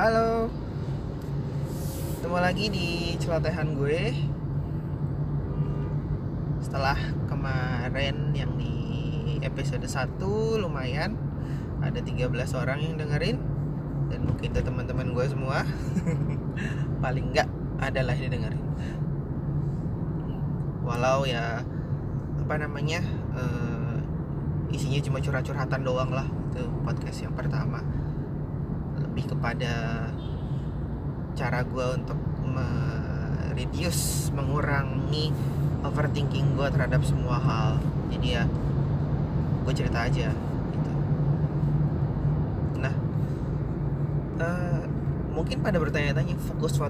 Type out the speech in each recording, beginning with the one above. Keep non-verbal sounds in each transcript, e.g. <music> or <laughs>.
Halo. Ketemu lagi di celotehan gue. Setelah kemarin yang di episode 1 lumayan. Ada 13 orang yang dengerin. Dan mungkin itu teman-teman gue semua. <laughs> Paling enggak adalah yang dengerin Walau ya Apa namanya eh, Isinya cuma curhat-curhatan doang lah. Itu podcast yang pertama lebih kepada cara gue untuk reduce mengurangi overthinking gue terhadap semua hal. Jadi ya gue cerita aja gitu. Nah uh, mungkin pada bertanya-tanya fokus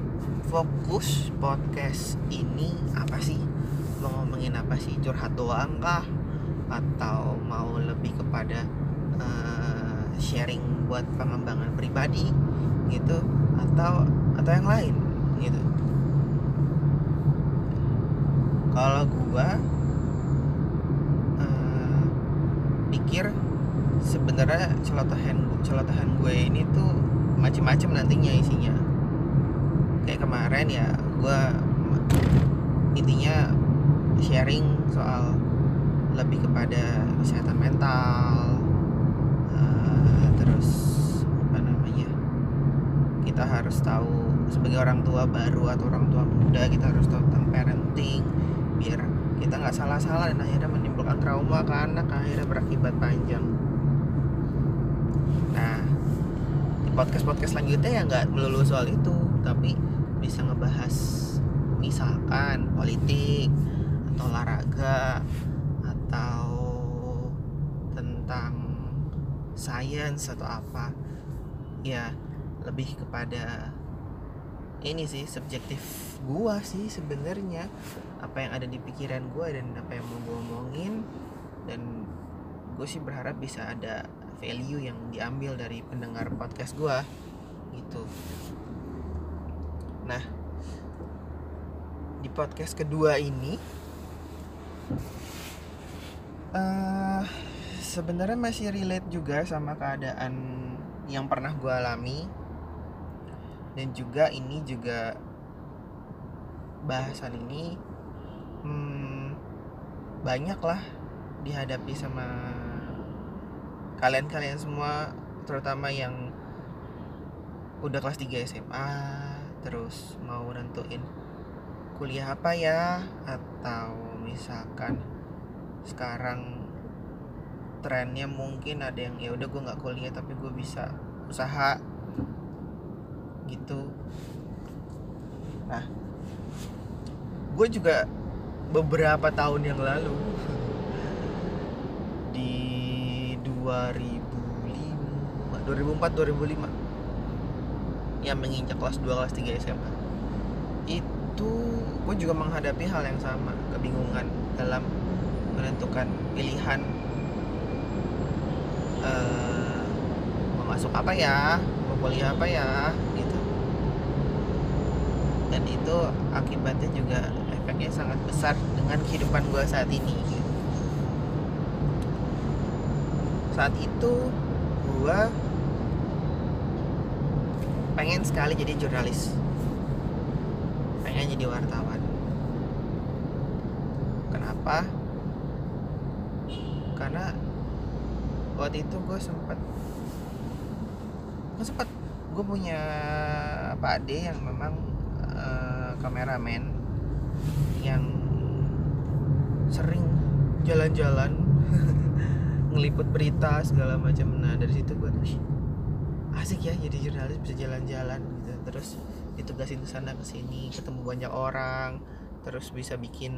fokus podcast ini apa sih? Mau ngomongin apa sih? Curhat doang kah? Atau mau lebih kepada uh, sharing buat pengembangan pribadi gitu atau atau yang lain gitu. Kalau gua uh, pikir sebenarnya celotehan celotehan gue ini tuh macem-macem nantinya isinya. Kayak kemarin ya gue intinya sharing soal lebih kepada kesehatan mental kita harus tahu sebagai orang tua baru atau orang tua muda kita harus tahu tentang parenting biar kita nggak salah-salah dan akhirnya menimbulkan trauma ke anak akhirnya berakibat panjang. Nah di podcast podcast selanjutnya ya nggak melulu soal itu tapi bisa ngebahas misalkan politik atau olahraga sains atau apa ya lebih kepada ini sih subjektif gua sih sebenarnya. Apa yang ada di pikiran gua dan apa yang mau gua omongin. Dan gue sih berharap bisa ada value yang diambil dari pendengar podcast gua gitu. Nah di podcast kedua ini uh, sebenarnya masih relate juga sama keadaan yang pernah gue alami. Dan juga ini juga bahasan ini hmm, banyak lah dihadapi sama kalian-kalian semua terutama yang udah kelas 3 SMA terus mau nentuin kuliah apa ya? Atau misalkan sekarang trennya mungkin ada yang ya udah gue nggak kuliah tapi gue bisa usaha. Gitu. Nah gue juga beberapa tahun yang lalu <laughs> di 2005 2004 2005 yang menginjak kelas 2 kelas 3 SMA itu gue juga menghadapi hal yang sama kebingungan dalam menentukan pilihan uh, mau masuk apa ya? Mau kuliah apa ya? Gitu. Dan itu akibatnya juga efeknya sangat besar dengan kehidupan gue saat ini saat itu gue pengen sekali jadi jurnalis. Pengen jadi wartawan. Kenapa? Karena waktu itu gue sempat gue sempat gue punya pak ade yang memang uh, kameramen yang sering jalan-jalan <laughs> ngeliput berita segala macam. Nah dari situ gue asik ya jadi jurnalis bisa jalan-jalan gitu. Terus ditugasin ke sana ke sini ketemu banyak orang terus bisa bikin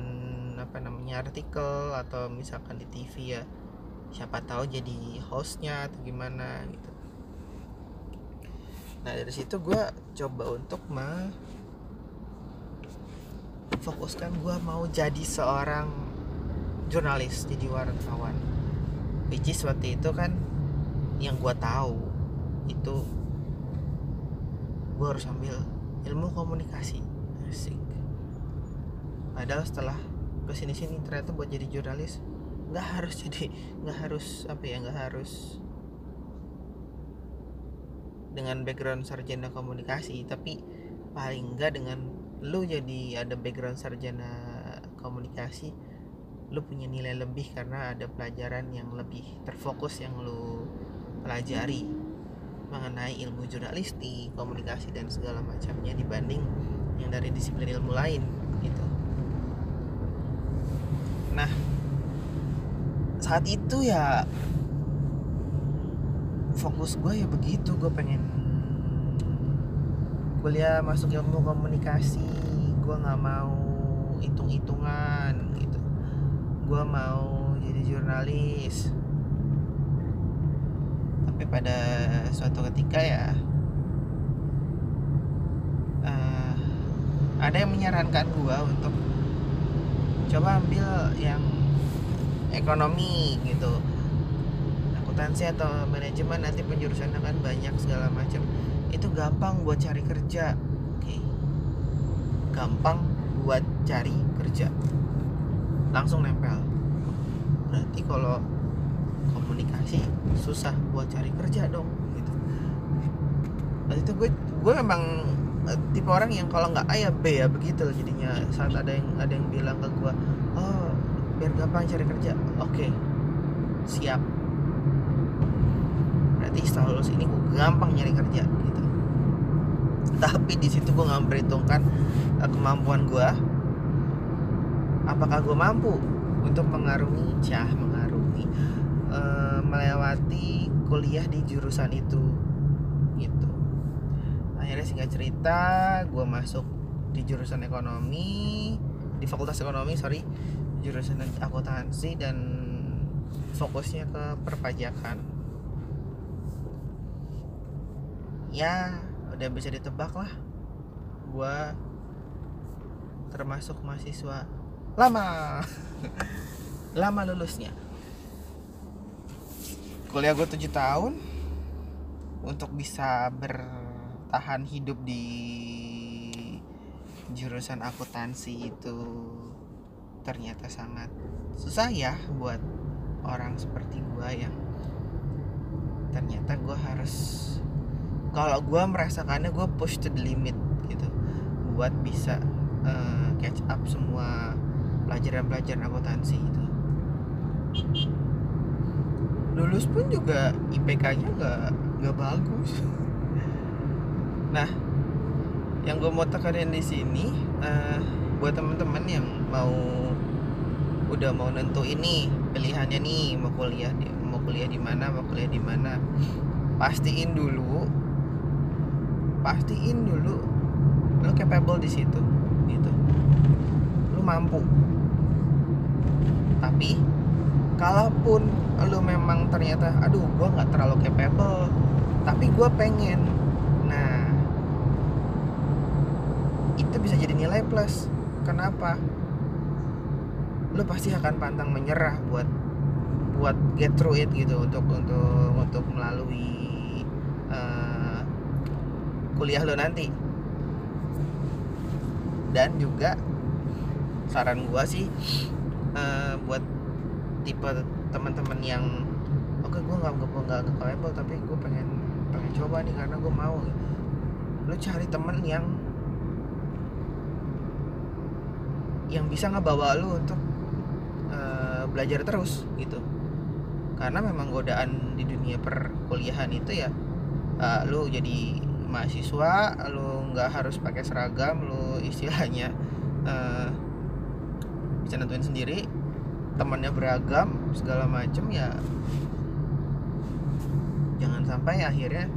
apa namanya artikel atau misalkan di TV ya siapa tahu jadi hostnya atau gimana gitu. Nah dari situ gue coba untuk fokuskan gue mau jadi seorang jurnalis jadi wartawan. Which is waktu itu kan yang gue tahu itu gue harus ambil ilmu komunikasi. Asik. Padahal setelah ke sini sini ternyata buat jadi jurnalis nggak harus jadi nggak harus apa ya nggak harus dengan background sarjana komunikasi tapi paling enggak dengan lu jadi ada background sarjana komunikasi lu punya nilai lebih karena ada pelajaran yang lebih terfokus yang lu pelajari mengenai ilmu jurnalistik, komunikasi dan segala macamnya dibanding yang dari disiplin ilmu lain gitu. Nah, saat itu ya fokus gue ya begitu gue pengen kuliah masuk ilmu komunikasi. Gue nggak mau hitung-hitungan gitu. Gue mau jadi jurnalis. Tapi pada suatu ketika ya uh, ada yang menyarankan gue untuk coba ambil yang ekonomi gitu. Akuntansi atau manajemen nanti penjurusan akan banyak segala macam. Itu gampang buat cari kerja. Oke. Gampang buat cari kerja. Langsung nempel. Berarti kalau komunikasi susah buat cari kerja dong gitu. Nah itu gue gue memang eh, tipe orang yang kalau nggak A ya B ya begitu jadinya. Saat ada yang ada yang bilang ke gue oh biar gampang cari kerja. Oke. Siap. Berarti setelah lulus ini gue gampang nyari kerja gitu. Tapi di situ gue nggak memperhitungkan uh, kemampuan gue apakah gue mampu untuk mengarungi? Cah mengarungi uh, melewati kuliah di jurusan itu gitu. Akhirnya singkat cerita gue masuk di jurusan ekonomi di fakultas ekonomi sorry jurusan akuntansi dan fokusnya ke perpajakan. Ya udah bisa ditebak lah. Gue termasuk mahasiswa lama. <laughs> Lama lulusnya. Kuliah gue 7 tahun untuk bisa bertahan hidup di jurusan akuntansi itu ternyata sangat susah ya buat orang seperti gue yang ternyata gue harus kalau gue merasakannya gue push to the limit gitu buat bisa uh, catch up semua pelajaran-pelajaran akuntansi itu. Lulus pun juga IPK-nya nggak nggak bagus. Nah yang gue mau tekanin di sini uh, buat teman-teman yang mau udah mau nentu ini pilihannya nih mau kuliah di mau kuliah di mana mau kuliah di mana. Pastiin dulu pastiin dulu lo capable di situ gitu. Lo mampu. Tapi kalaupun lo memang ternyata aduh gue nggak terlalu capable tapi gue pengen. Nah itu bisa jadi nilai plus. Kenapa lo pasti akan pantang menyerah buat buat get through it gitu untuk untuk untuk melalui uh, kuliah lo nanti. Dan juga saran gua sih uh, buat tipe teman-teman yang oke okay, gue nggak nggak nggak capable tapi gue pengen pengen coba nih karena gue mau. Lu cari temen yang yang bisa ngebawa lu untuk belajar terus gitu. Karena memang godaan di dunia perkuliahan itu ya uh, lu jadi mahasiswa lu nggak harus pakai seragam lu istilahnya uh, bisa nentuin sendiri temannya beragam segala macem ya jangan sampai akhirnya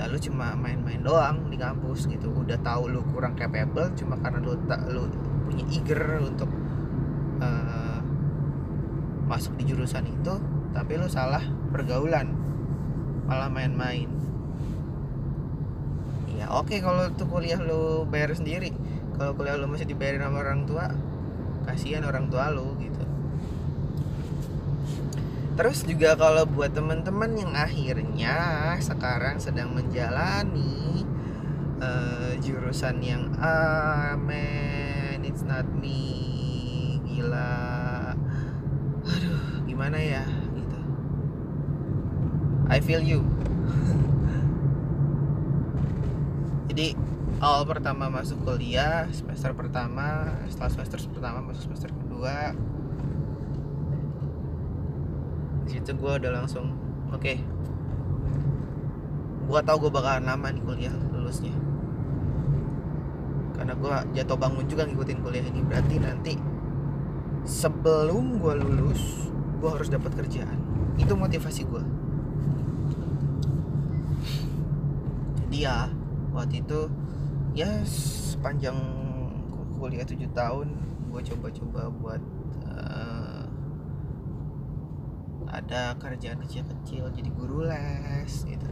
uh, lu cuma main-main doang di kampus gitu. Udah tahu lu kurang capable cuma karena lu tak lu punya eager untuk uh, masuk di jurusan itu tapi lu salah pergaulan. Malah main-main. Ya oke okay, kalau tuh kuliah lu bayar sendiri. Kalau kuliah lu masih dibayarin sama orang tua kasihan orang tua lu gitu. Terus juga kalau buat teman-teman yang akhirnya sekarang sedang menjalani uh, jurusan yang amen it's not me gila gimana ya gitu. I feel you. <laughs> Jadi awal pertama masuk kuliah semester pertama setelah semester pertama masuk semester kedua di situ gue udah langsung oke. Okay, gue tau gue bakalan lama nih kuliah lulusnya. Karena gue jatuh bangun juga ngikutin kuliah ini. Berarti nanti sebelum gue lulus gue harus dapat kerjaan. Itu motivasi gue jadi ya waktu itu ya sepanjang kuliah tujuh tahun gue coba-coba buat uh, ada kerjaan kecil-kecil jadi guru les gitu.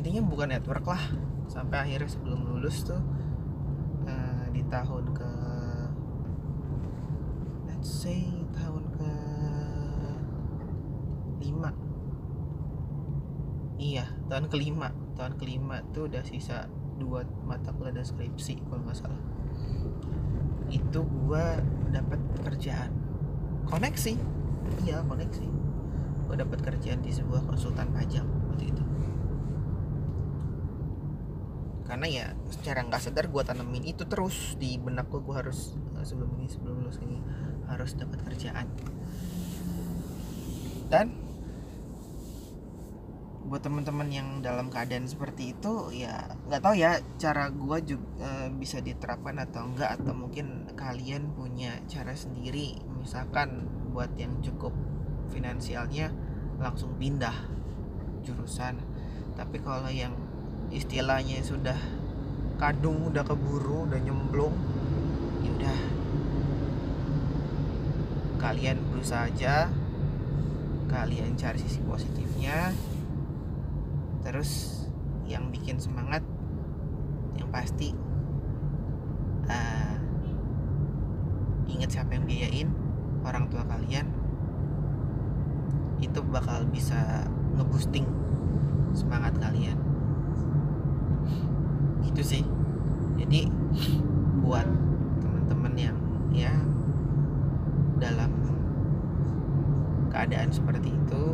Intinya bukan network lah. Sampai akhirnya sebelum lulus tuh uh, di tahun ke let's say tahun ke lima iya tahun kelima. Tahun kelima tuh udah sisa dua mata kuliah dan skripsi kalau nggak salah. Itu gua dapat kerjaan. Koneksi. Iya koneksi. Gua dapat kerjaan di sebuah konsultan pajak waktu itu. Karena ya secara nggak sadar gue tanemin itu terus di benak gue gue harus eh, sebelum ini sebelum lulus ini harus dapat kerjaan. Dan buat teman-teman yang dalam keadaan seperti itu ya nggak tahu ya cara gue juga e, bisa diterapkan atau enggak atau mungkin kalian punya cara sendiri. Misalkan buat yang cukup finansialnya langsung pindah jurusan. Tapi kalau yang istilahnya sudah kadung udah keburu udah nyemplung ya udah. Kalian berusaha aja kalian cari sisi positifnya terus yang bikin semangat yang pasti uh, ingat siapa yang biayain orang tua kalian itu bakal bisa ngeboosting semangat kalian. Itu sih. Jadi buat teman-teman yang ya dalam keadaan seperti itu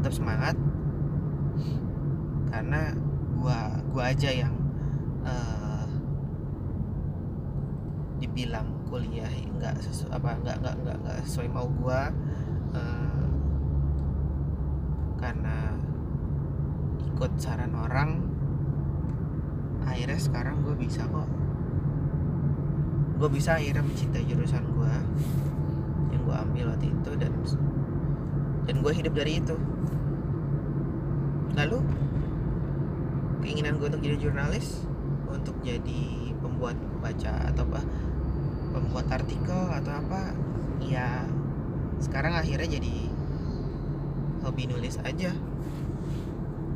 tetap semangat karena gua gua aja yang uh, dibilang kuliah nggak sesu apa nggak nggak nggak nggak sesuai mau gua uh, karena ikut saran orang akhirnya sekarang gue bisa kok. Gue bisa akhirnya mencintai jurusan gue yang gue ambil waktu itu dan dan gue hidup dari itu lalu keinginan gue untuk jadi jurnalis untuk jadi pembuat baca atau apa pembuat artikel atau apa ya sekarang akhirnya jadi hobi nulis aja.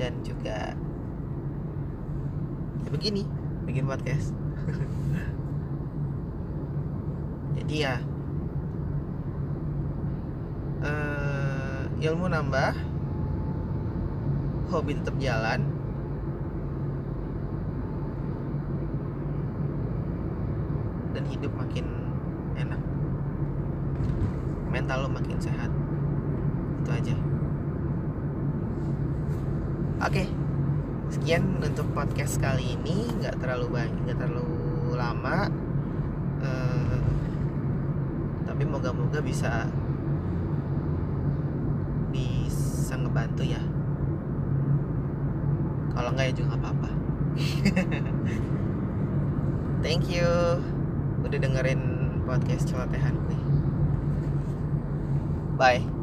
Dan juga ya begini bikin podcast. <laughs> Jadi ya uh, ilmu nambah hobi tetap jalan. Dan hidup makin enak. Mental lo makin sehat. Itu aja. Oke sekian untuk podcast kali ini. Nggak terlalu banyak nggak terlalu lama. Uh, tapi moga-moga bisa bisa ngebantu ya kalau nggak ya juga nggak apa-apa. <laughs> Thank you. Udah dengerin podcast celotehan gue bye